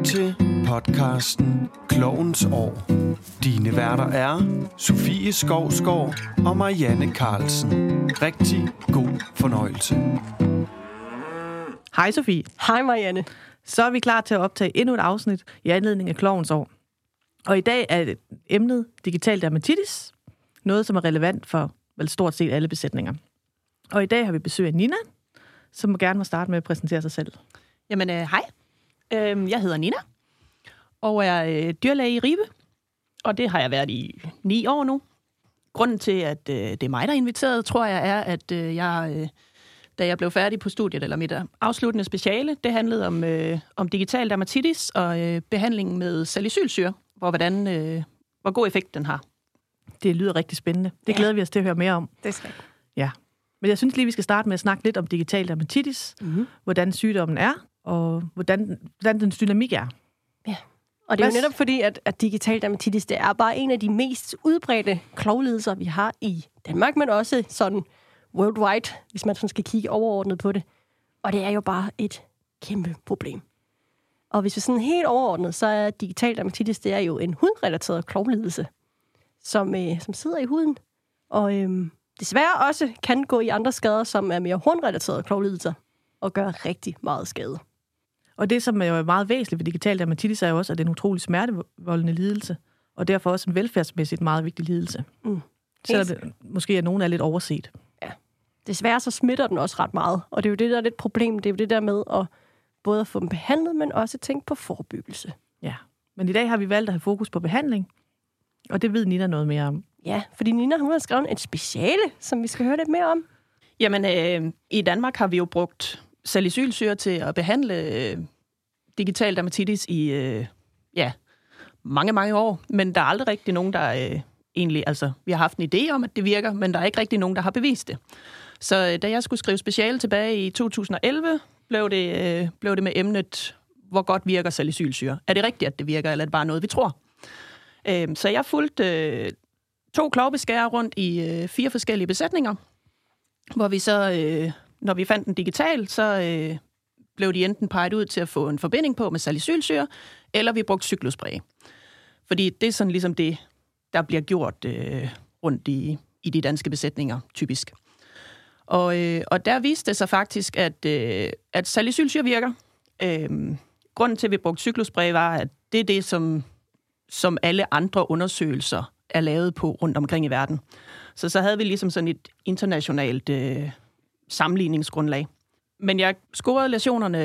lytter til podcasten Klovens År. Dine værter er Sofie Skovsgaard og Marianne Carlsen. Rigtig god fornøjelse. Hej Sofie. Hej Marianne. Så er vi klar til at optage endnu et afsnit i anledning af Klovens År. Og i dag er emnet digital dermatitis. Noget, som er relevant for vel stort set alle besætninger. Og i dag har vi besøg af Nina, som gerne må starte med at præsentere sig selv. Jamen, øh, hej. Øh, jeg hedder Nina, og er øh, dyrlæge i Ribe. Og det har jeg været i ni år nu. Grunden til, at øh, det er mig, der er inviteret, tror jeg, er, at øh, jeg, da jeg blev færdig på studiet, eller mit afsluttende speciale, det handlede om, om digital dermatitis og behandlingen med salicylsyre, hvor, hvordan, hvor god effekt den har. Det lyder rigtig spændende. Det glæder vi os til at høre mere om. Det skal Ja. Men jeg synes lige, vi skal starte med at snakke lidt om digital dermatitis, mm-hmm. hvordan sygdommen er, og hvordan, hvordan den dynamik er. Og det er jo netop fordi, at, at digital dermatitis, det er bare en af de mest udbredte klovlidelser, vi har i Danmark, men også sådan worldwide, hvis man sådan skal kigge overordnet på det. Og det er jo bare et kæmpe problem. Og hvis vi sådan helt overordnet, så er digital dermatitis, det er jo en hudrelateret klovlidelse, som, øh, som sidder i huden. Og øhm, desværre også kan gå i andre skader, som er mere hornrelaterede klovlidelser, og gøre rigtig meget skade. Og det, som er jo meget væsentligt ved digital dermatitis, er jo også, at det er en utrolig smertevoldende lidelse, og derfor også en velfærdsmæssigt meget vigtig lidelse. Mm. Selvom det måske er nogen er lidt overset. desværre så smitter den også ret meget. Og det er jo det, der er lidt problem. Det er jo det der med at både at få dem behandlet, men også tænke på forebyggelse. Ja. Men i dag har vi valgt at have fokus på behandling, og det ved Nina noget mere om. Ja, fordi Nina hun har skrevet et speciale, som vi skal høre lidt mere om. Jamen, øh, i Danmark har vi jo brugt salicylsyre til at behandle øh, digital dermatitis i øh, ja, mange, mange år. Men der er aldrig rigtig nogen, der øh, egentlig... Altså, vi har haft en idé om, at det virker, men der er ikke rigtig nogen, der har bevist det. Så øh, da jeg skulle skrive speciale tilbage i 2011, blev det, øh, blev det med emnet, hvor godt virker salicylsyre? Er det rigtigt, at det virker, eller er det bare noget, vi tror? Øh, så jeg fulgte øh, to klovbeskærer rundt i øh, fire forskellige besætninger, hvor vi så, øh, når vi fandt den digital, så øh, blev de enten peget ud til at få en forbinding på med salicylsyre, eller vi brugte cyklospray. Fordi det er sådan ligesom det, der bliver gjort øh, rundt i, i de danske besætninger, typisk. Og, øh, og der viste det sig faktisk, at, øh, at salicylsyre virker. Øh, grunden til, at vi brugte cyklospray, var, at det er det, som, som alle andre undersøgelser er lavet på rundt omkring i verden. Så så havde vi ligesom sådan et internationalt øh, sammenligningsgrundlag. Men jeg scorede lesionerne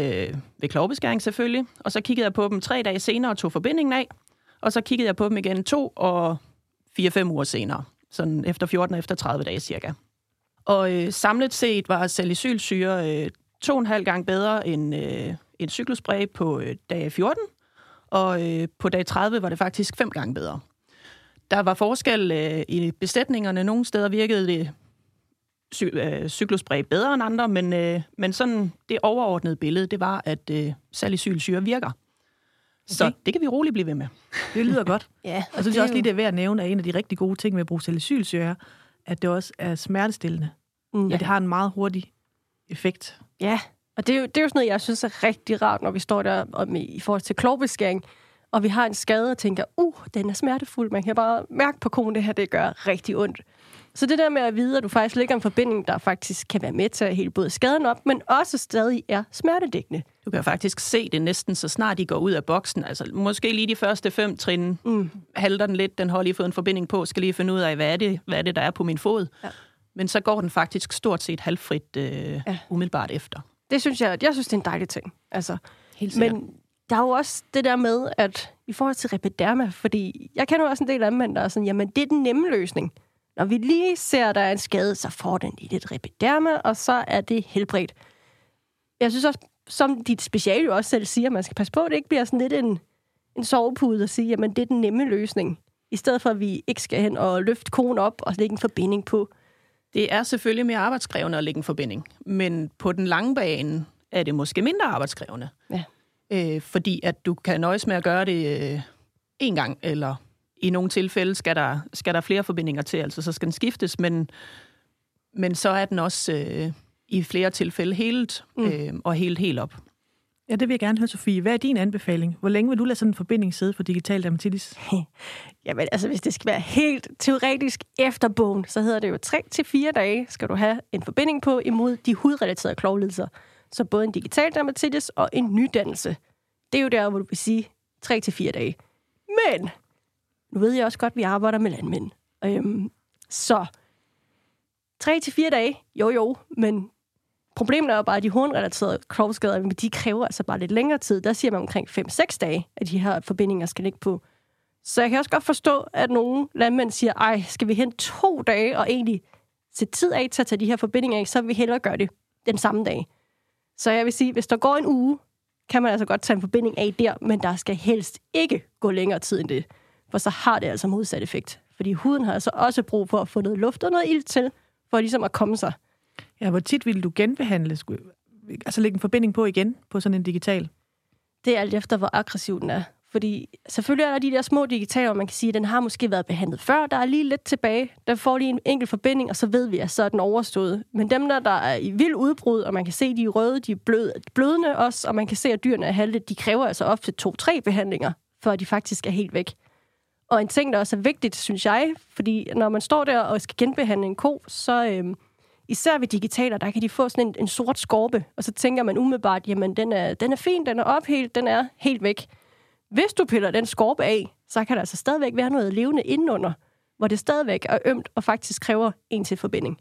ved klovbeskæring selvfølgelig, og så kiggede jeg på dem tre dage senere og tog forbindingen af, og så kiggede jeg på dem igen to og fire-fem uger senere, sådan efter 14 og efter 30 dage cirka. Og øh, samlet set var salicylsyre øh, to og en halv gang bedre end øh, en cyklospray på øh, dag 14, og øh, på dag 30 var det faktisk fem gange bedre. Der var forskel øh, i besætningerne. Nogle steder virkede det cy- øh, cyklospray bedre end andre, men, øh, men sådan det overordnede billede, det var, at øh, salicylsyre virker. Så Okay. det kan vi roligt blive ved med. Det lyder godt. Ja, Og så synes jeg også lige, det er værd at nævne, at en af de rigtig gode ting med at bruge salicylsyre at det også er smertestillende. Mm, Ja. At det har en meget hurtig effekt. Ja, og det er, jo, det er jo sådan noget, jeg synes er rigtig rart, når vi står der om, i forhold til klovbeskæring, og vi har en skade og tænker, uh, den er smertefuld. Man kan bare mærke på konen, det her, det gør rigtig ondt. Så det der med at vide, at du faktisk lægger en forbinding, der faktisk kan være med til at hele både skaden op, men også stadig er smertedækkende. Du kan faktisk se det næsten, så snart de går ud af boksen. Altså, måske lige de første fem trin Mm. halter den lidt. Den har lige fået en forbinding på. Skal lige finde ud af, hvad er det, hvad er det der er på min fod. Ja. Men så går den faktisk stort set halvfrit øh, Ja. umiddelbart efter. Det synes jeg, jeg synes, det er en dejlig ting. Altså, Helt Men der er jo også det der med, at i forhold til repiderma, fordi jeg kender jo også en del anvendere, der er sådan, jamen det er den nemme løsning. Når vi lige ser, at der er en skade, så får den lige lidt repiderma, og så er det helbredt. Jeg synes også, som dit speciale jo også selv siger, man skal passe på, at det ikke bliver sådan lidt en, en sovepude og sige, jamen det er den nemme løsning. I stedet for, at vi ikke skal hen og løfte konen op og lægge en forbinding på. Det er selvfølgelig mere arbejdskrævende at lægge en forbinding, men på den lange bane er det måske mindre arbejdskrævende. Ja. Øh, fordi at du kan nøjes med at gøre det øh, en gang, eller i nogle tilfælde skal der, skal der flere forbindinger til, altså så skal den skiftes, men, men så er den også øh, i flere tilfælde helt, Mm. øh, og helt helt op. Ja, det vil jeg gerne høre, Sofie. Hvad er din anbefaling? Hvor længe vil du lade sådan en forbinding sidde for digital dermatitis? Jamen, altså, hvis det skal være helt teoretisk efter bogen, så hedder det jo 3-4 dage, skal du have en forbinding på imod de hudrelaterede klovlidelser. Så både en digital dermatitis og en nydannelse. Det er jo der, hvor du vil sige 3-4 dage. Men, nu ved jeg også godt, at vi arbejder med landmænd. Øhm, så 3-4 dage, jo jo, men problemet er jo bare, at de hornrelaterede kropsskader, de kræver altså bare lidt længere tid. Der siger man omkring 5-6 dage, at de her forbindinger skal ligge på. Så jeg kan også godt forstå, at nogle landmænd siger, ej, skal vi hen to dage og egentlig sætte tid af til at tage de her forbindinger af, så vil vi hellere gøre det den samme dag. Så jeg vil sige, hvis der går en uge, kan man altså godt tage en forbinding af der, men der skal helst ikke gå længere tid end det, for så har det altså modsat effekt. Fordi huden har altså også brug for at få noget luft og noget ild til, for ligesom at komme sig. Ja, hvor tit vil du genbehandle? Altså lægge en forbinding på igen på sådan en digital? Det er alt efter, hvor aggressiv den er. Fordi selvfølgelig er der de der små digitaler, man kan sige, at den har måske været behandlet før. Der er lige lidt tilbage. Der får lige en enkelt forbinding, og så ved vi, at så er den overstået. Men dem, der, der er i vild udbrud, og man kan se, at de er røde, de er blød, blødende også, og man kan se, at dyrene er halte, de kræver altså op til to-tre behandlinger, før de faktisk er helt væk. Og en ting, der også er vigtigt, synes jeg, fordi når man står der og skal genbehandle en ko, så øhm, især ved digitaler, der kan de få sådan en, en sort skorpe, og så tænker man umiddelbart, jamen den er, den er fin, den er ophelt, den er helt væk. Hvis du piller den skorpe af, så kan der altså stadigvæk være noget levende indenunder, hvor det stadigvæk er ømt og faktisk kræver en til forbinding.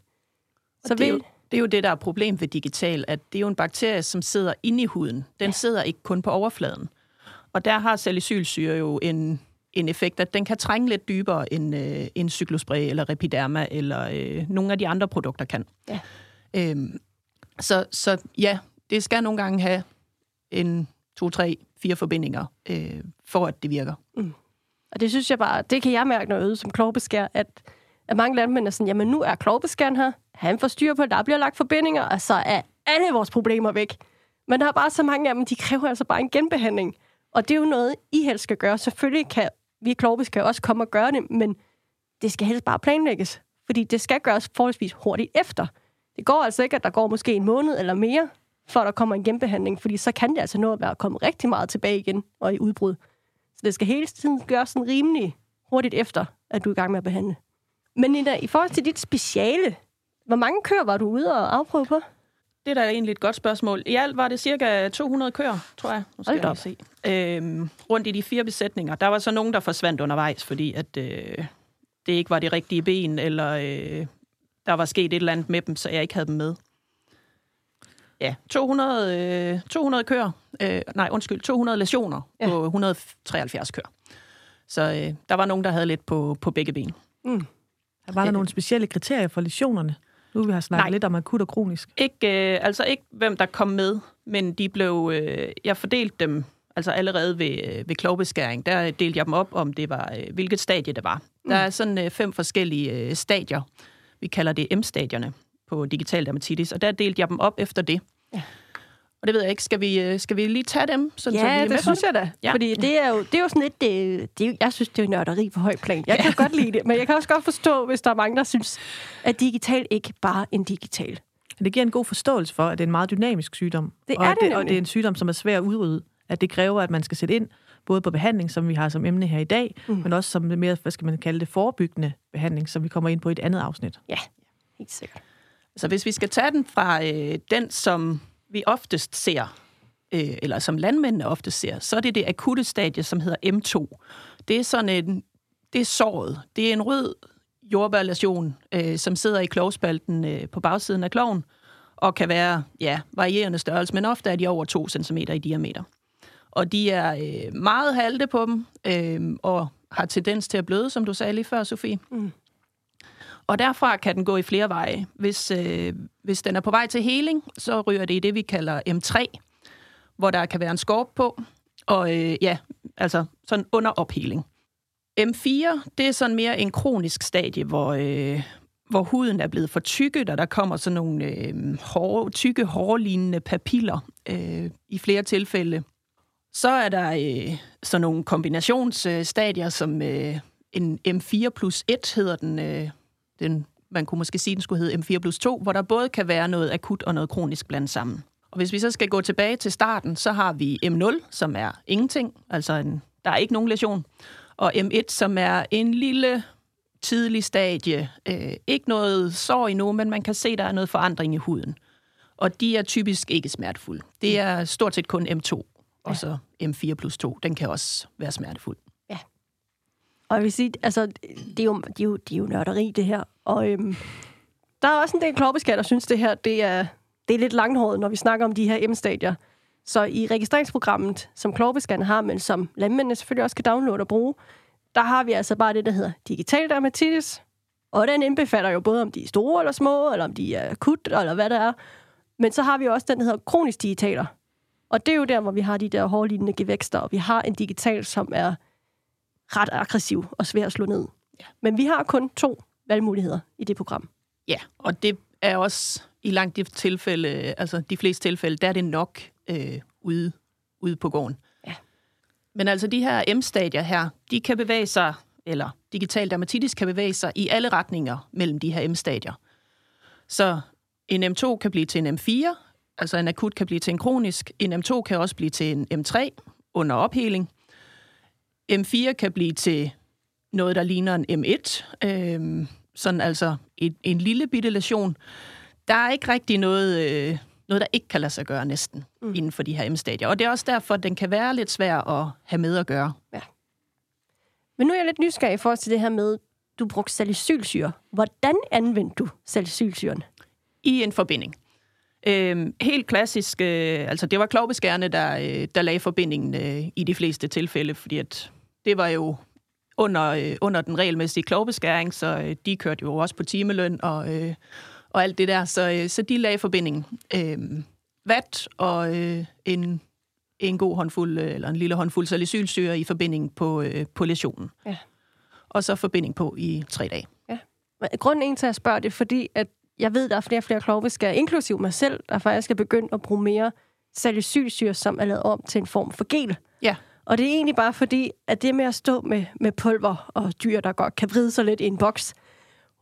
Så det, er jo, det er jo det, der er problem ved digital, at det er jo en bakterie, som sidder inde i huden. Den ja. sidder ikke kun på overfladen. Og der har salicylsyre jo en, en effekt, at den kan trænge lidt dybere end øh, en cyklospray eller Repiderma eller øh, nogle af de andre produkter kan. Ja. Øhm, så, så ja, det skal nogle gange have en to, tre, fire forbindinger, øh, for at det virker. Mm. Og det synes jeg bare, det kan jeg mærke noget som klovbeskær, at, at mange landmænd er sådan, jamen nu er klovbeskæren her, han får styr på, at der bliver lagt forbindinger, og så er alle vores problemer væk. Men der er bare så mange af dem, de kræver altså bare en genbehandling. Og det er jo noget, I helst skal gøre. Selvfølgelig kan vi klovbeskær også komme og gøre det, men det skal helst bare planlægges. Fordi det skal gøres forholdsvis hurtigt efter. Det går altså ikke, at der går måske en måned eller mere, for der kommer en genbehandling, fordi så kan det altså nå at være kommet rigtig meget tilbage igen og i udbrud. Så det skal hele tiden gøres sådan rimelig hurtigt efter, at du er i gang med at behandle. Men Nina, i forhold til dit speciale, hvor mange køer var du ude og afprøve på? Det er da egentlig et godt spørgsmål. I alt var det cirka 200 køer, tror jeg. Nu skal jeg se. Øhm, rundt i de fire besætninger. Der var så nogen, der forsvandt undervejs, fordi at, øh, det ikke var de rigtige ben, eller øh, der var sket et eller andet med dem, så jeg ikke havde dem med. Ja, 200, øh, 200 køer. Øh, nej, undskyld, 200 lesioner ja. på 173 køer. Så øh, der var nogen, der havde lidt på, på begge ben. Mm. Var der øh, nogle specielle kriterier for lesionerne? Nu vi har snakket nej. lidt om akut og kronisk. Ikke, øh, altså ikke, hvem der kom med, men de blev, øh, jeg fordelte dem altså allerede ved, øh, ved klovbeskæring. Der delte jeg dem op, om det var, øh, hvilket stadie det var. Mm. Der er sådan øh, fem forskellige stadier. Vi kalder det M-stadierne på digital dermatitis, og der delte jeg dem op efter det. Ja. Og det ved jeg ikke, skal vi, øh, skal vi lige tage dem? Sådan, ja, så vi det synes jeg da. Ja. Fordi det er, jo, det er jo sådan lidt, det, det er, jeg synes, det er nørderi på høj plan. Jeg ja. kan godt lide det, men jeg kan også godt forstå, hvis der er mange, der synes, at digital ikke bare en digital. Det giver en god forståelse for, at det er en meget dynamisk sygdom. Det er og det, det, og det er en sygdom, som er svær at udrydde. At det kræver, at man skal sætte ind, både på behandling, som vi har som emne her i dag, mm. men også som mere, hvad skal man kalde det, forebyggende behandling, som vi kommer ind på i et andet afsnit. Ja, helt sikkert. Så hvis vi skal tage den fra øh, den, som vi oftest ser, øh, eller som landmændene ofte ser, så er det det akutte stadie, som hedder M2. Det er sådan en, det er såret. Det er en rød jordbærlation, øh, som sidder i klovspalten øh, på bagsiden af kloven, og kan være ja, varierende størrelse, men ofte er de over 2 cm i diameter. Og de er øh, meget halte på dem, øh, og har tendens til at bløde, som du sagde lige før, Sofie. Mm. Og derfra kan den gå i flere veje. Hvis, øh, hvis den er på vej til heling, så ryger det i det, vi kalder M3, hvor der kan være en skorp på, og øh, ja, altså sådan under opheling. M4, det er sådan mere en kronisk stadie, hvor, øh, hvor huden er blevet for tykket, og der kommer sådan nogle øh, hårde, tykke, hårlignende papiller øh, i flere tilfælde. Så er der øh, sådan nogle kombinationsstadier, som øh, en M4 plus 1 hedder den, øh, den, man kunne måske sige, den skulle hedde M4 plus 2, hvor der både kan være noget akut og noget kronisk blandt sammen. Og hvis vi så skal gå tilbage til starten, så har vi M0, som er ingenting, altså en, der er ikke nogen lesion, og M1, som er en lille tidlig stadie. Øh, ikke noget sår endnu, men man kan se, der er noget forandring i huden. Og de er typisk ikke smertefulde. Det er stort set kun M2, og så M4 plus 2. Den kan også være smertefuld. Og jeg vil sige, altså, det er jo, det er jo, det er jo nørderi, det her. Og øhm, der er også en del kloppeskat, der synes, det her det er, det er lidt langhåret, når vi snakker om de her M-stadier. Så i registreringsprogrammet, som kloppeskærne har, men som landmændene selvfølgelig også kan downloade og bruge, der har vi altså bare det, der hedder digital dermatitis. Og den indbefatter jo både, om de er store eller små, eller om de er akut, eller hvad det er. Men så har vi også den, der hedder kronisk digitaler. Og det er jo der, hvor vi har de der hårlignende gevækster, og vi har en digital, som er ret aggressiv og svær at slå ned. Ja. Men vi har kun to valgmuligheder i det program. Ja, og det er også i langt de tilfælde, altså de fleste tilfælde, der er det nok øh, ude, ude på gården. Ja. Men altså de her M-stadier her, de kan bevæge sig, eller digital dermatitis kan bevæge sig i alle retninger mellem de her M-stadier. Så en M2 kan blive til en M4, altså en akut kan blive til en kronisk. En M2 kan også blive til en M3 under opheling. M4 kan blive til noget, der ligner en M1, øh, sådan altså et, en lille bitte lesion. Der er ikke rigtig noget, øh, noget, der ikke kan lade sig gøre næsten mm. inden for de her M-stadier. Og det er også derfor, at den kan være lidt svær at have med at gøre. Men nu er jeg lidt nysgerrig i forhold til det her med, du brugte salicylsyre. Hvordan anvendte du salicylsyren? i en forbinding. Øh, helt klassisk, øh, altså det var klovbeskærende, der, øh, der lagde forbindingen øh, i de fleste tilfælde, fordi at det var jo under, øh, under den regelmæssige klovbeskæring, så øh, de kørte jo også på timeløn og, øh, og alt det der, så, øh, så de lagde forbindingen. Øh, vat og øh, en, en god håndfuld, øh, eller en lille håndfuld salicylsyre i forbinding på, øh, på lesionen. Ja. Og så forbinding på i tre dage. Men Grunden en til at spørge det, er fordi at jeg ved, der er flere og flere klovbeskærer, inklusiv mig selv, der faktisk er begyndt at bruge mere salicylsyre, som er lavet om til en form for gel. Ja. Og det er egentlig bare fordi, at det med at stå med, med pulver og dyr, der godt kan vride sig lidt i en boks,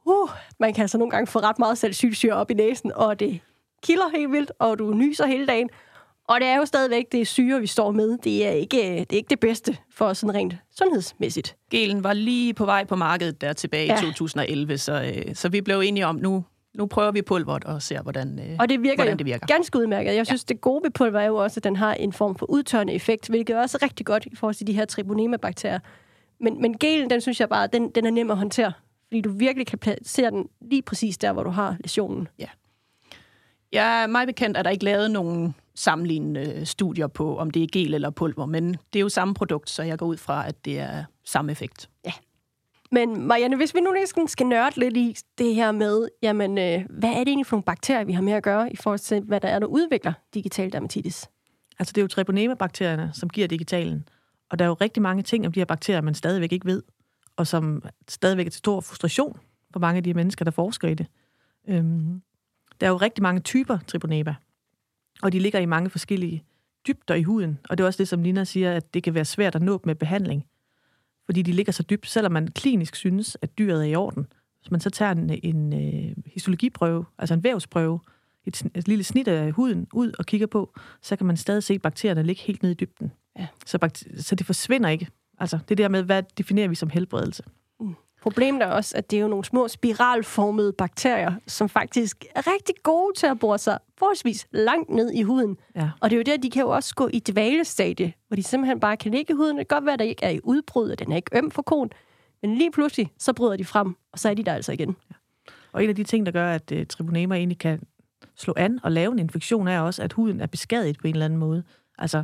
uh, man kan altså nogle gange få ret meget salicylsyre op i næsen, og det kilder helt vildt, og du nyser hele dagen. Og det er jo stadigvæk det syre, vi står med. Det er ikke det, er ikke det bedste for sådan rent sundhedsmæssigt. Gelen var lige på vej på markedet der tilbage Ja. i 2011, så, øh, så vi blev enige om, nu, nu prøver vi pulveret og ser, hvordan, øh, Og det virker hvordan det virker. ganske udmærket. Jeg synes, ja. det gode ved pulver er jo også, at den har en form for udtørrende effekt, hvilket også er rigtig godt i forhold til de her tribonema-bakterier. Men, men gelen, den synes jeg bare, den, den er nem at håndtere, fordi du virkelig kan placere den lige præcis der, hvor du har lesionen. Ja, mig bekendt er der ikke lavet nogen sammenlignende øh, studier på, om det er gel eller pulver, men det er jo samme produkt, så jeg går ud fra, at det er samme effekt. Men Marianne, hvis vi nu lige skal- nørde lidt i det her med, jamen, øh, hvad er det egentlig for nogle bakterier, vi har med at gøre, i forhold til, hvad der er, der udvikler digital dermatitis? Altså, det er jo Treponema-bakterierne, som giver digitalen. Og der er jo rigtig mange ting om de her bakterier, man stadigvæk ikke ved, og som stadigvæk er til stor frustration for mange af de mennesker, der forsker i det. Øhm, der er jo rigtig mange typer Treponema, og de ligger i mange forskellige dybder i huden. Og det er også det, som Nina siger, at det kan være svært at nå med behandling. Fordi de ligger så dybt, selvom man klinisk synes, at dyret er i orden. Hvis man så tager en, en øh, histologiprøve, altså en vævsprøve, et, et lille snit af huden ud og kigger på, så kan man stadig se bakterierne ligge helt nede i dybden. Ja. Så, bakter- så det forsvinder ikke. Altså det der med, hvad definerer vi som helbredelse? Problemet er også, at det er jo nogle små spiralformede bakterier, som faktisk er rigtig gode til at bore sig forholdsvis langt ned i huden. Ja. Og det er jo der, de kan jo også gå i dvalestadie, hvor de simpelthen bare kan ligge i huden. Det kan godt være, at der ikke er i udbrud, og den er ikke øm for konen. Men lige pludselig, så bryder de frem, og så er de der altså igen. Og en af de ting, der gør, at uh, tribunema egentlig kan slå an og lave en infektion, er også, at huden er beskadiget på en eller anden måde. Altså,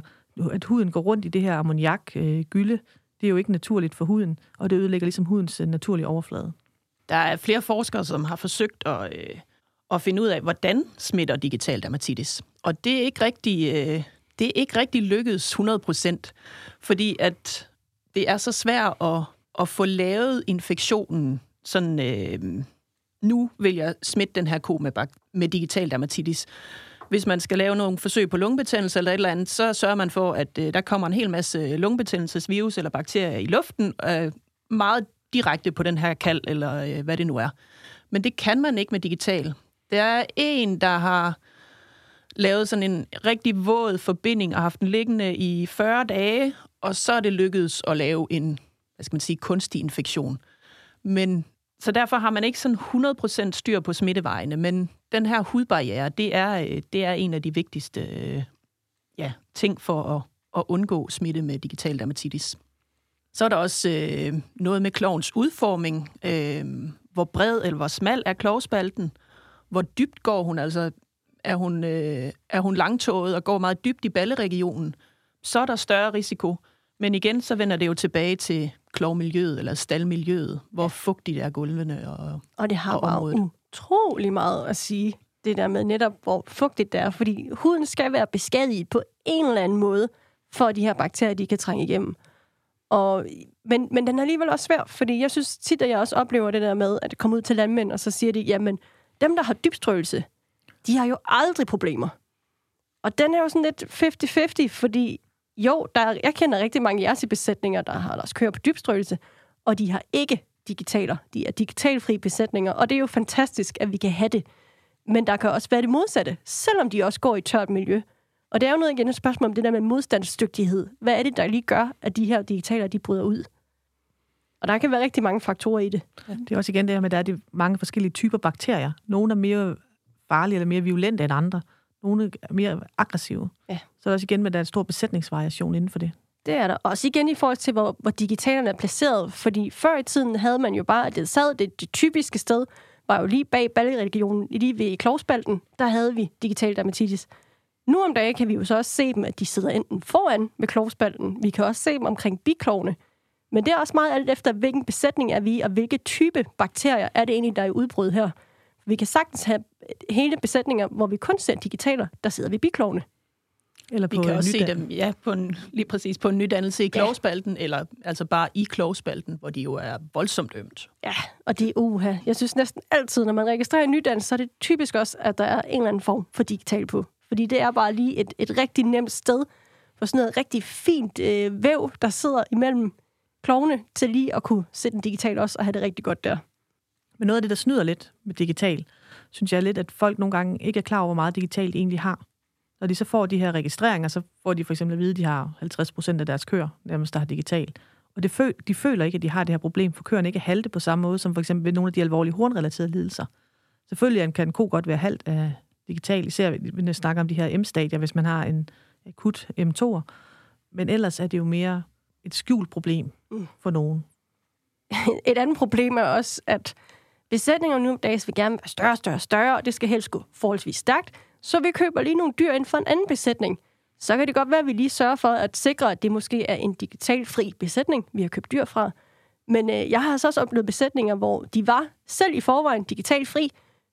at huden går rundt i det her ammoniak, øh, gylde, det er jo ikke naturligt for huden, og det ødelægger ligesom hudens øh, naturlige overflade. Der er flere forskere, som har forsøgt at, øh, at finde ud af, hvordan smitter digital dermatitis. Og det er ikke rigtig, øh, det er ikke rigtig lykkedes 100%, fordi at det er så svært at, at få lavet infektionen sådan, øh, nu vil jeg smitte den her ko med, med digital dermatitis. Hvis man skal lave nogle forsøg på lungebetændelse eller et eller andet, så sørger man for, at øh, der kommer en hel masse øh, lungebetændelsesvirus eller bakterier i luften, øh, meget direkte på den her kald, eller øh, hvad det nu er. Men det kan man ikke med digital. Der er en, der har lavet sådan en rigtig våd forbinding og haft den liggende i 40 dage, og så er det lykkedes at lave en, hvad skal man sige, kunstig infektion. Men så derfor har man ikke sådan 100% styr på smittevejene, men den her hudbarriere, det er, øh, det er en af de vigtigste øh, ja, ting for at, at undgå smitte med digital dermatitis. Så er der også øh, noget med klovens udforming. Øh, hvor bred eller hvor smal er klovspalten? Hvor dybt går hun? Altså, er hun, øh, er hun langtået og går meget dybt i balleregionen? Så er der større risiko. Men igen, så vender det jo tilbage til klovmiljøet eller staldmiljøet, hvor fugtigt er gulvene og Og det har og bare området. utrolig meget at sige, det der med netop, hvor fugtigt det er. Fordi huden skal være beskadiget på en eller anden måde, for at de her bakterier, de kan trænge igennem. Og, men, men den er alligevel også svær, fordi jeg synes tit, at jeg også oplever det der med, at komme ud til landmænd, og så siger de, jamen, dem, der har dybstrøgelse, de har jo aldrig problemer. Og den er jo sådan lidt 50-50, fordi jo, der er, jeg kender rigtig mange jersey-besætninger, der har deres kører på dybstrøgelse, og de har ikke digitaler. De er digitalfri besætninger, og det er jo fantastisk, at vi kan have det. Men der kan også være det modsatte, selvom de også går i tørt miljø. Og det er jo noget igen et spørgsmål om det der med modstandsdygtighed. Hvad er det, der lige gør, at de her digitaler, de bryder ud? Og der kan være rigtig mange faktorer i det. Det er også igen det her med, at der er de mange forskellige typer bakterier. Nogle er mere farlige eller mere violente end andre. Nogle er mere aggressive. Ja. Så er der også igen med, at der er en stor besætningsvariation inden for det. Det er der. Også igen i forhold til, hvor, hvor digitalerne er placeret. Fordi før i tiden havde man jo bare, at det sad det, det typiske sted, var jo lige bag balleregionen, lige ved klovspalten, der havde vi digital dermatitis. Nu om dagen kan vi jo så også se dem, at de sidder enten foran ved klovspalten. Vi kan også se dem omkring biklovene. Men det er også meget alt efter, hvilken besætning er vi, og hvilke type bakterier er det egentlig, der er i udbrud her. Vi kan sagtens have hele besætninger, hvor vi kun ser digitaler, der sidder ved biklovene. Eller Vi på kan også se dem ja, på en, lige præcis på en nydannelse i klovspalten, ja. eller altså bare i klovspalten, hvor de jo er voldsomt ømt. Ja, og det er uha. Jeg synes næsten altid, når man registrerer en nydannelse, så er det typisk også, at der er en eller anden form for digital på. Fordi det er bare lige et, et rigtig nemt sted for sådan noget rigtig fint øh, væv, der sidder imellem klovene til lige at kunne sætte en digital også og have det rigtig godt der. Men noget af det, der snyder lidt med digital, synes jeg er lidt, at folk nogle gange ikke er klar over, hvor meget digitalt egentlig har. Når de så får de her registreringer, så får de for eksempel at vide, at de har 50 procent af deres køer, nærmest der har digital. Og det føl- de føler ikke, at de har det her problem, for køerne ikke er halte på samme måde, som for eksempel ved nogle af de alvorlige hornrelaterede lidelser. Selvfølgelig kan en ko godt være halvt af digital, især når vi snakker om de her M-stadier, hvis man har en akut M2'er. Men ellers er det jo mere et skjult problem for nogen. Et andet problem er også, at besætninger nu om dagen vil gerne være større, større, større, og det skal helst gå forholdsvis stærkt. Så vi køber lige nogle dyr ind for en anden besætning. Så kan det godt være, at vi lige sørger for at sikre, at det måske er en digitalfri besætning, vi har købt dyr fra. Men øh, jeg har altså også oplevet besætninger, hvor de var selv i forvejen digitalfri,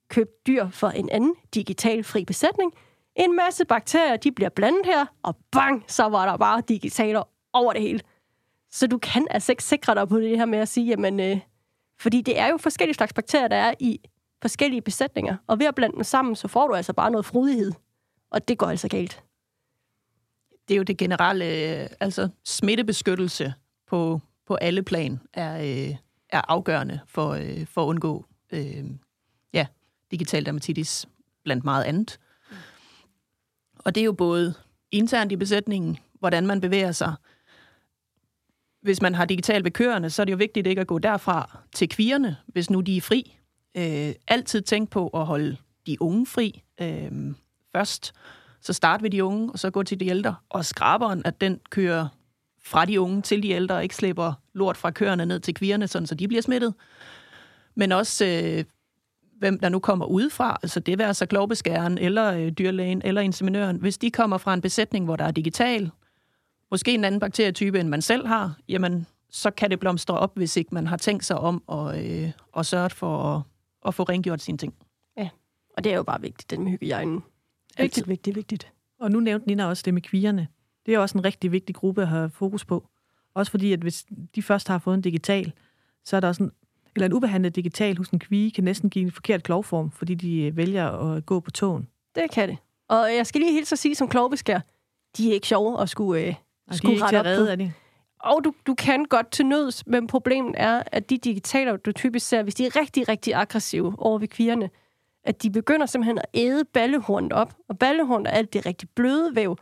købt dyr for en anden digitalfri besætning. En masse bakterier, de bliver blandet her, og bang, så var der bare digitaler over det hele. Så du kan altså ikke sikre dig på det her med at sige, jamen, øh, fordi det er jo forskellige slags bakterier, der er i forskellige besætninger. Og ved at blande dem sammen, så får du altså bare noget frodighed. Og det går altså galt. Det er jo det generelle, øh, altså smittebeskyttelse på, på alle plan er, øh, er afgørende for, øh, for at undgå øh, ja, digital dermatitis blandt meget andet. Og det er jo både internt i besætningen, hvordan man bevæger sig. Hvis man har digital ved køerne, så er det jo vigtigt ikke at gå derfra til kvierne, hvis nu de er fri. Øh, altid tænk på at holde de unge fri øh, først. Så start ved de unge, og så gå til de ældre. Og skraberen, at den kører fra de unge til de ældre, og ikke slipper lort fra køerne ned til kvierne, sådan så de bliver smittet. Men også øh, hvem der nu kommer udefra, altså det vil altså klovbeskæren, eller øh, dyrlægen, eller inseminøren, hvis de kommer fra en besætning, hvor der er digital, måske en anden bakterietype, end man selv har, jamen, så kan det blomstre op, hvis ikke man har tænkt sig om og, øh, og sørget for at, at få rengjort sine ting. Og det er jo bare vigtigt, den med hygiejnen. Altid. Vigtigt, vigtigt, vigtigt. Og nu nævnte Nina også det med kvierne. Det er også en rigtig vigtig gruppe at have fokus på. Også fordi, at hvis de først har fået en digital, så er der også en, eller en ubehandlet digital hos en kvige kan næsten give en forkert klovform, fordi de øh, vælger at gå på tåen. Det kan det. Og jeg skal lige helt så sige som klovbeskær, de er ikke sjove at skulle, øh, Og de er skulle rette at op på. af det. Og du, du kan godt til nøds, men problemet er, at de digitaler, du typisk ser, hvis de er rigtig, rigtig aggressive over ved kvierne, at de begynder simpelthen at æde ballehornet op. Og ballehornet er alt det rigtig bløde væv.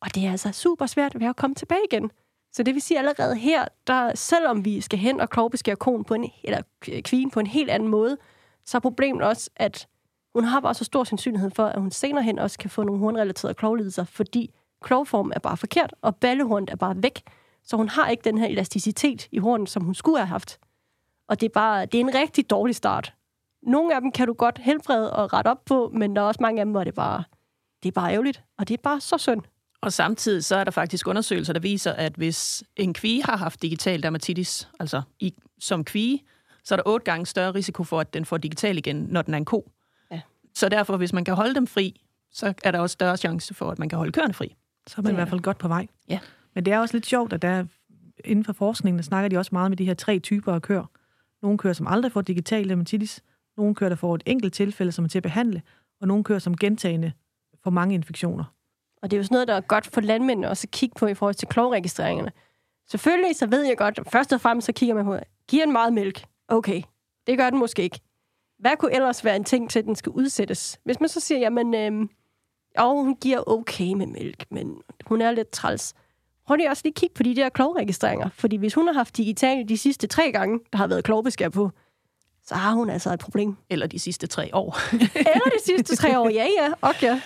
Og det er altså super svært ved at komme tilbage igen. Så det vil sige allerede her, der, selvom vi skal hen og klovbeskære konen på en, eller kvien på en helt anden måde, så er problemet også, at hun har bare så stor sandsynlighed for, at hun senere hen også kan få nogle hornrelaterede klovlidelser, fordi klovformen er bare forkert, og ballehornet er bare væk. Så hun har ikke den her elasticitet i hornet, som hun skulle have haft. Og det er bare det er en rigtig dårlig start. Nogle af dem kan du godt helbrede og rette op på, men der er også mange af dem, hvor det bare, det er bare ærgerligt, og det er bare så synd. Og samtidig så er der faktisk undersøgelser, der viser, at hvis en kvige har haft digital dermatitis, altså i, som kvige, så er der otte gange større risiko for, at den får digital igen, når den er en ko. Ja. Så derfor, hvis man kan holde dem fri, så er der også større chance for, at man kan holde køerne fri. Så er man i hvert fald godt på vej. Ja. Men det er også lidt sjovt, at der inden for forskningen, der snakker de også meget med de her tre typer af køer. Nogle køer, som aldrig får digital dermatitis, nogle køer, der får et enkelt tilfælde, som er til at behandle, og nogle køer, som gentagende får mange infektioner. Og det er jo sådan noget, der er godt for landmændene også at kigge på i forhold til klovregistreringerne. Selvfølgelig så ved jeg godt, først og fremmest så kigger man på, giver den meget mælk? Okay, det gør den måske ikke. Hvad kunne ellers være en ting til, at den skal udsættes? Hvis man så siger, jamen, øh, og hun giver okay med mælk, men hun er lidt træls. Prøv lige også lige kigge på de der klovregistreringer. Fordi hvis hun har haft digital de sidste tre gange, der har været klovbeskær på, så har hun altså et problem. Eller de sidste tre år. Eller de sidste tre år, ja, ja, okay.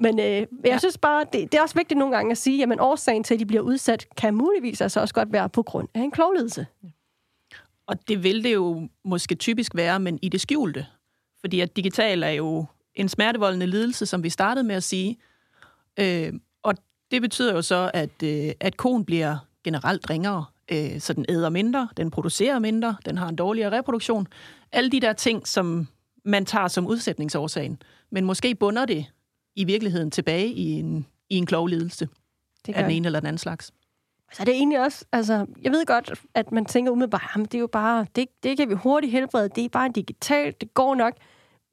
Men øh, jeg ja. synes bare, det, det er også vigtigt nogle gange at sige, at årsagen til, at de bliver udsat, kan muligvis altså også godt være på grund af en klovledelse. Og det vil det jo måske typisk være, men i det skjulte. Fordi at digital er jo en smertevoldende lidelse, som vi startede med at sige. Øh, det betyder jo så, at, øh, at konen bliver generelt ringere, øh, så den æder mindre, den producerer mindre, den har en dårligere reproduktion. Alle de der ting, som man tager som udsætningsårsagen. Men måske bunder det i virkeligheden tilbage i en, i en klovlidelse Det af den det. ene eller den anden slags. Så det er egentlig også, altså, jeg ved godt, at man tænker umiddelbart, jamen, det er jo bare, det, det kan vi hurtigt helbrede, det er bare digitalt, det går nok.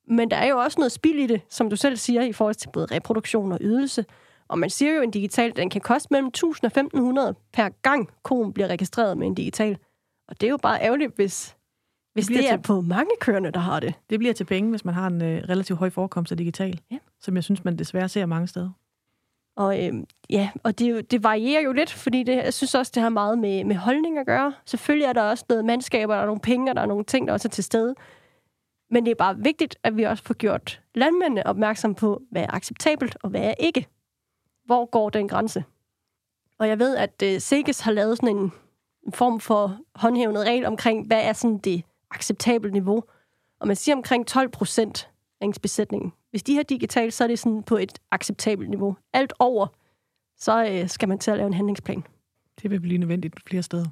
Men der er jo også noget spild i det, som du selv siger, i forhold til både reproduktion og ydelse. Og man siger jo, at en digital, den kan koste mellem 1000 og 1500 per gang, konen bliver registreret med en digital. Og det er jo bare ærgerligt, hvis, hvis bliver det er til- på mange kørende, der har det. Det bliver til penge, hvis man har en øh, relativt høj forekomst af digital, Ja. som jeg synes, man desværre ser mange steder. Og øhm, ja, og det, det varierer jo lidt, fordi det, jeg synes også, det har meget med, med holdning at gøre. Selvfølgelig er der også noget mandskaber, der er nogle penge, og der er nogle ting, der også er til stede. Men det er bare vigtigt, at vi også får gjort landmændene opmærksom på, hvad er acceptabelt, og hvad er ikke. Hvor går den grænse? Og jeg ved, at øh, Seges har lavet sådan en, en form for håndhævende regel omkring, hvad er sådan det acceptable niveau. Og man siger omkring 12 procent af ens besætning. Hvis de har digitalt, så er det sådan på et acceptabelt niveau. Alt over, så øh, skal man til at lave en handlingsplan. Det vil blive nødvendigt flere steder.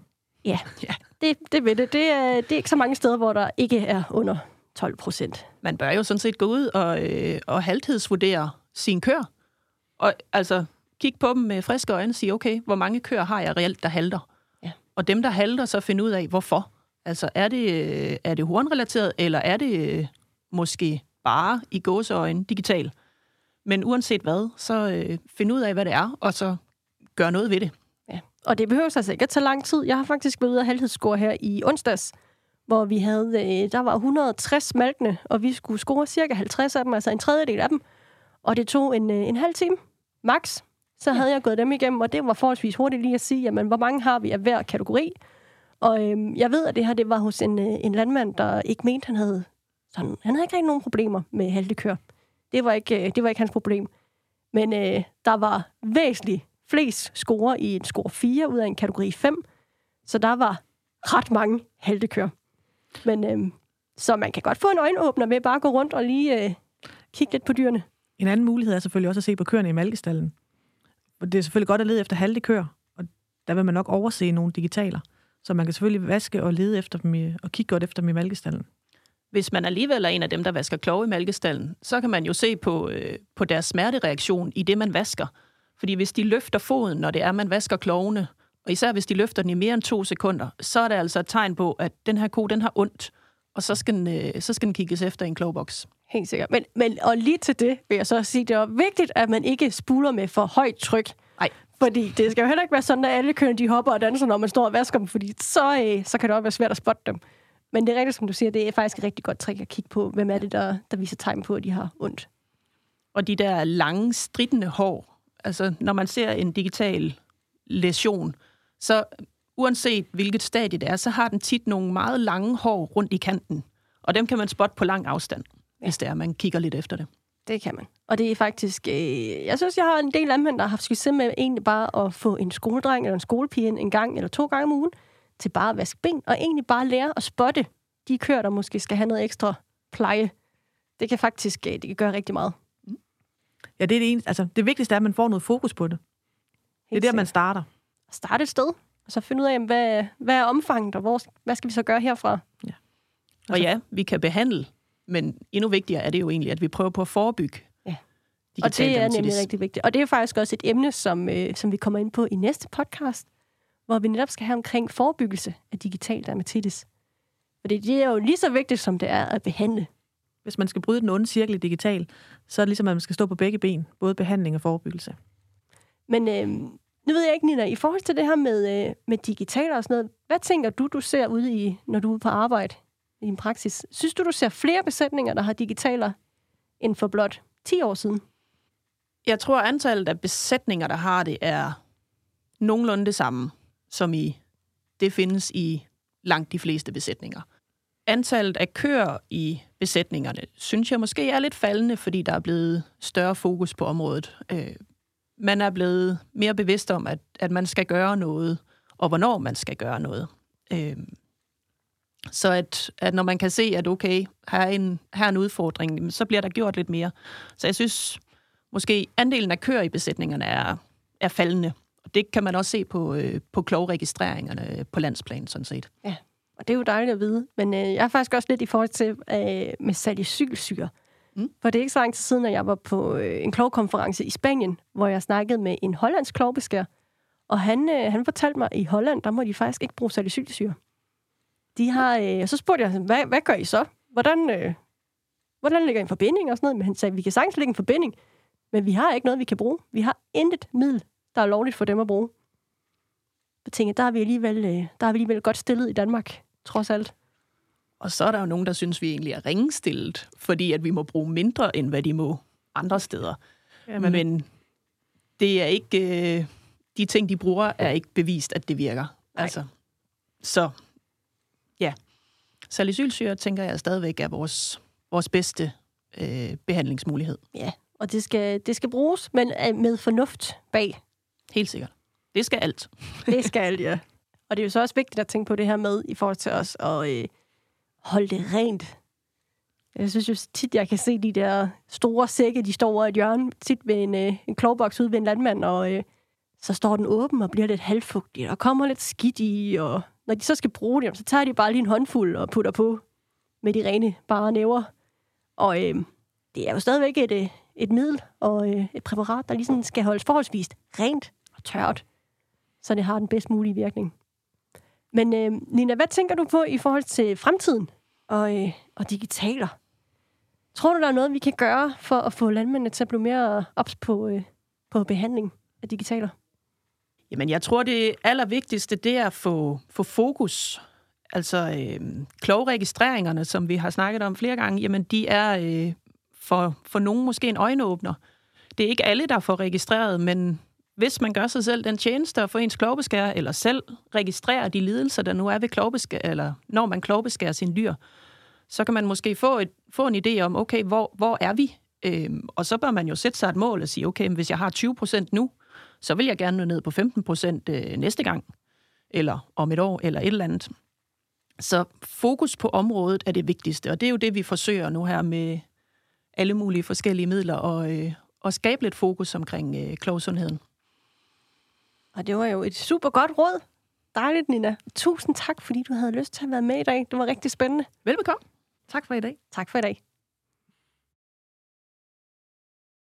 Ja, ja. Det, det ved det. Det er, det er ikke så mange steder, hvor der ikke er under 12 procent. Man bør jo sådan set gå ud og, øh, og halvtidsvurdere sin kør. Og altså kigge på dem med friske øjne og sige, okay, hvor mange køer har jeg reelt, der halter? Ja. Og dem, der halter, så finde ud af, hvorfor. Altså, er det, øh, er det hornrelateret, eller er det øh, måske bare i gåseøjne digital? Men uanset hvad, så øh, find ud af, hvad det er, og så gør noget ved det. Ja. Og det behøver altså ikke at tage lang tid. Jeg har faktisk været ude af halvhedsscore her i onsdags, hvor vi havde, øh, der var 160 malkende, og vi skulle score cirka 50 af dem, altså en tredjedel af dem. Og det tog en, øh, en halv time, max. Så havde jeg gået dem igennem, og det var forholdsvis hurtigt lige at sige, jamen, hvor mange har vi af hver kategori. Og øhm, jeg ved, at det her det var hos en, øh, en landmand, der ikke mente, han havde, sådan, han havde ikke rigtig nogen problemer med haltekør. Det var ikke, øh, det var ikke hans problem. Men øh, der var væsentligt flest score i en score 4 ud af en kategori 5. Så der var ret mange haltekør. Men øh, så man kan godt få en øjenåbner ved bare at gå rundt og lige øh, kigge lidt på dyrene. En anden mulighed er selvfølgelig også at se på køerne i malkestallen. Det er selvfølgelig godt at lede efter halte køer, og der vil man nok overse nogle digitaler. Så man kan selvfølgelig vaske og lede efter dem i, og kigge godt efter dem i malkestallen. Hvis man alligevel er en af dem, der vasker klove i malkestallen, så kan man jo se på, øh, på deres smertereaktion i det, man vasker. Fordi hvis de løfter foden, når det er, man vasker klovene, og især hvis de løfter den i mere end to sekunder, så er det altså et tegn på, at den her ko, den har ondt, og så skal den, øh, så skal den kigges efter i en klovboks. Helt sikkert. Men, men og lige til det vil jeg så sige, det er vigtigt, at man ikke spuler med for højt tryk. Nej. Fordi det skal jo heller ikke være sådan, at alle køerne de hopper og danser, når man står og vasker dem, fordi så, øh, så kan det også være svært at spotte dem. Men det er rigtigt, som du siger, det er faktisk et rigtig godt trick at kigge på, hvem er det, der, der viser tegn på, at de har ondt. Og de der lange, stridende hår, altså når man ser en digital læsion, så uanset hvilket stadie det er, så har den tit nogle meget lange hår rundt i kanten. Og dem kan man spotte på lang afstand, ja. hvis det er, man kigger lidt efter det. Det kan man. Og det er faktisk... Øh, jeg synes, jeg har en del landmænd, der har haft succes med egentlig bare at få en skoledreng eller en skolepige en gang eller to gange om ugen til bare at vaske ben, og egentlig bare lære at spotte de køer, der måske skal have noget ekstra pleje. Det kan faktisk øh, det kan gøre rigtig meget. Ja, det er det eneste. Altså, det vigtigste er, at man får noget fokus på det. Det er der, man starter. Starte et sted, og så finde ud af, hvad, hvad er omfanget, og hvor, hvad skal vi så gøre herfra? Ja. Og ja, vi kan behandle, men endnu vigtigere er det jo egentlig, at vi prøver på at forebygge. Ja. Og det er nemlig rigtig vigtigt. Og det er faktisk også et emne, som, øh, som vi kommer ind på i næste podcast, hvor vi netop skal have omkring forebyggelse af digital dermatitis. For det er jo lige så vigtigt, som det er at behandle. Hvis man skal bryde den onde cirkel i digital, så er det ligesom, at man skal stå på begge ben. Både behandling og forebyggelse. Men øh, nu ved jeg ikke, Nina, i forhold til det her med, øh, med digitaler og sådan noget, hvad tænker du, du ser ude i, når du er på arbejde i din praksis? Synes du, du ser flere besætninger, der har digitaler, end for blot 10 år siden? Jeg tror, antallet af besætninger, der har det, er nogenlunde det samme, som i det findes i langt de fleste besætninger. Antallet af køer i besætningerne, synes jeg måske er lidt faldende, fordi der er blevet større fokus på området. Øh, man er blevet mere bevidst om, at, at man skal gøre noget, og hvornår man skal gøre noget. Øh, så at, at når man kan se, at okay, her er en, her er en udfordring, så bliver der gjort lidt mere. Så jeg synes, måske andelen af køer i besætningerne er, er faldende. Og det kan man også se på, øh, på klovregistreringerne på landsplan, sådan set. Ja, Og det er jo dejligt at vide. Men øh, jeg er faktisk også lidt i forhold til øh, med salicylsyre. Mm. For det er ikke så lang tid siden, at jeg var på øh, en klovkonference i Spanien, hvor jeg snakkede med en hollandsk klovbeskær. Og han, øh, han fortalte mig, at i Holland, der må de faktisk ikke bruge salicylsyre. De har, øh, og så spurgte jeg, hvad, hvad gør I så? Hvordan, øh, hvordan ligger en forbinding og sådan noget? Men han sagde, vi kan sagtens lægge en forbinding, men vi har ikke noget, vi kan bruge. Vi har intet middel, der er lovligt for dem at bruge. Jeg tænkte, der er vi alligevel, øh, der er vi alligevel godt stillet i Danmark, trods alt. Og så er der jo nogen, der synes, vi egentlig er ringstillet, fordi at vi må bruge mindre, end hvad de må andre steder. Jamen, Men, det er ikke... Øh, de ting, de bruger, er ikke bevist, at det virker. Altså, så ja. Salicylsyre, tænker jeg stadigvæk er vores, vores bedste øh, behandlingsmulighed. Ja, og det skal, det skal bruges, men øh, med fornuft bag. Helt sikkert. Det skal alt. Det skal ja. Og det er jo så også vigtigt at tænke på det her med, i forhold til os at øh, holde det rent. Jeg synes jo tit, jeg kan se de der store sække, de står over et hjørne, tit ved en, øh, en klovboks ude ved en landmand, og øh, så står den åben og bliver lidt halvfugtig, og kommer lidt skidt i, og når de så skal bruge det, så tager de bare lige en håndfuld og putter på med de rene bare næver. Og øh, det er jo stadigvæk et, øh, et middel og øh, et præparat, der ligesom skal holdes forholdsvis rent og tørt, så det har den bedst mulige virkning. Men øh, Nina, hvad tænker du på i forhold til fremtiden og, øh, og digitaler? Tror du, der er noget, vi kan gøre for at få landmændene til at blive mere ops på, øh, på behandling af digitaler? Jamen, jeg tror, det allervigtigste, det er at få, få fokus. Altså, øh, klogregistreringerne, som vi har snakket om flere gange, jamen, de er øh, for, for nogen måske en øjenåbner. Det er ikke alle, der får registreret, men hvis man gør sig selv den tjeneste at få ens klovbeskær, eller selv registrere de lidelser, der nu er ved klovbeskær, eller når man klovbeskærer sin dyr, så kan man måske få, et, få en idé om, okay, hvor, hvor er vi? Øhm, og så bør man jo sætte sig et mål og sige, okay, men hvis jeg har 20 procent nu, så vil jeg gerne nå ned på 15 procent øh, næste gang, eller om et år, eller et eller andet. Så fokus på området er det vigtigste, og det er jo det, vi forsøger nu her med alle mulige forskellige midler, og, øh, og skabe lidt fokus omkring øh, klovsundheden. Og det var jo et super godt råd. Dejligt, Nina. Tusind tak, fordi du havde lyst til at være med i dag. Det var rigtig spændende. Velbekomme. tak for i dag. Tak for i dag.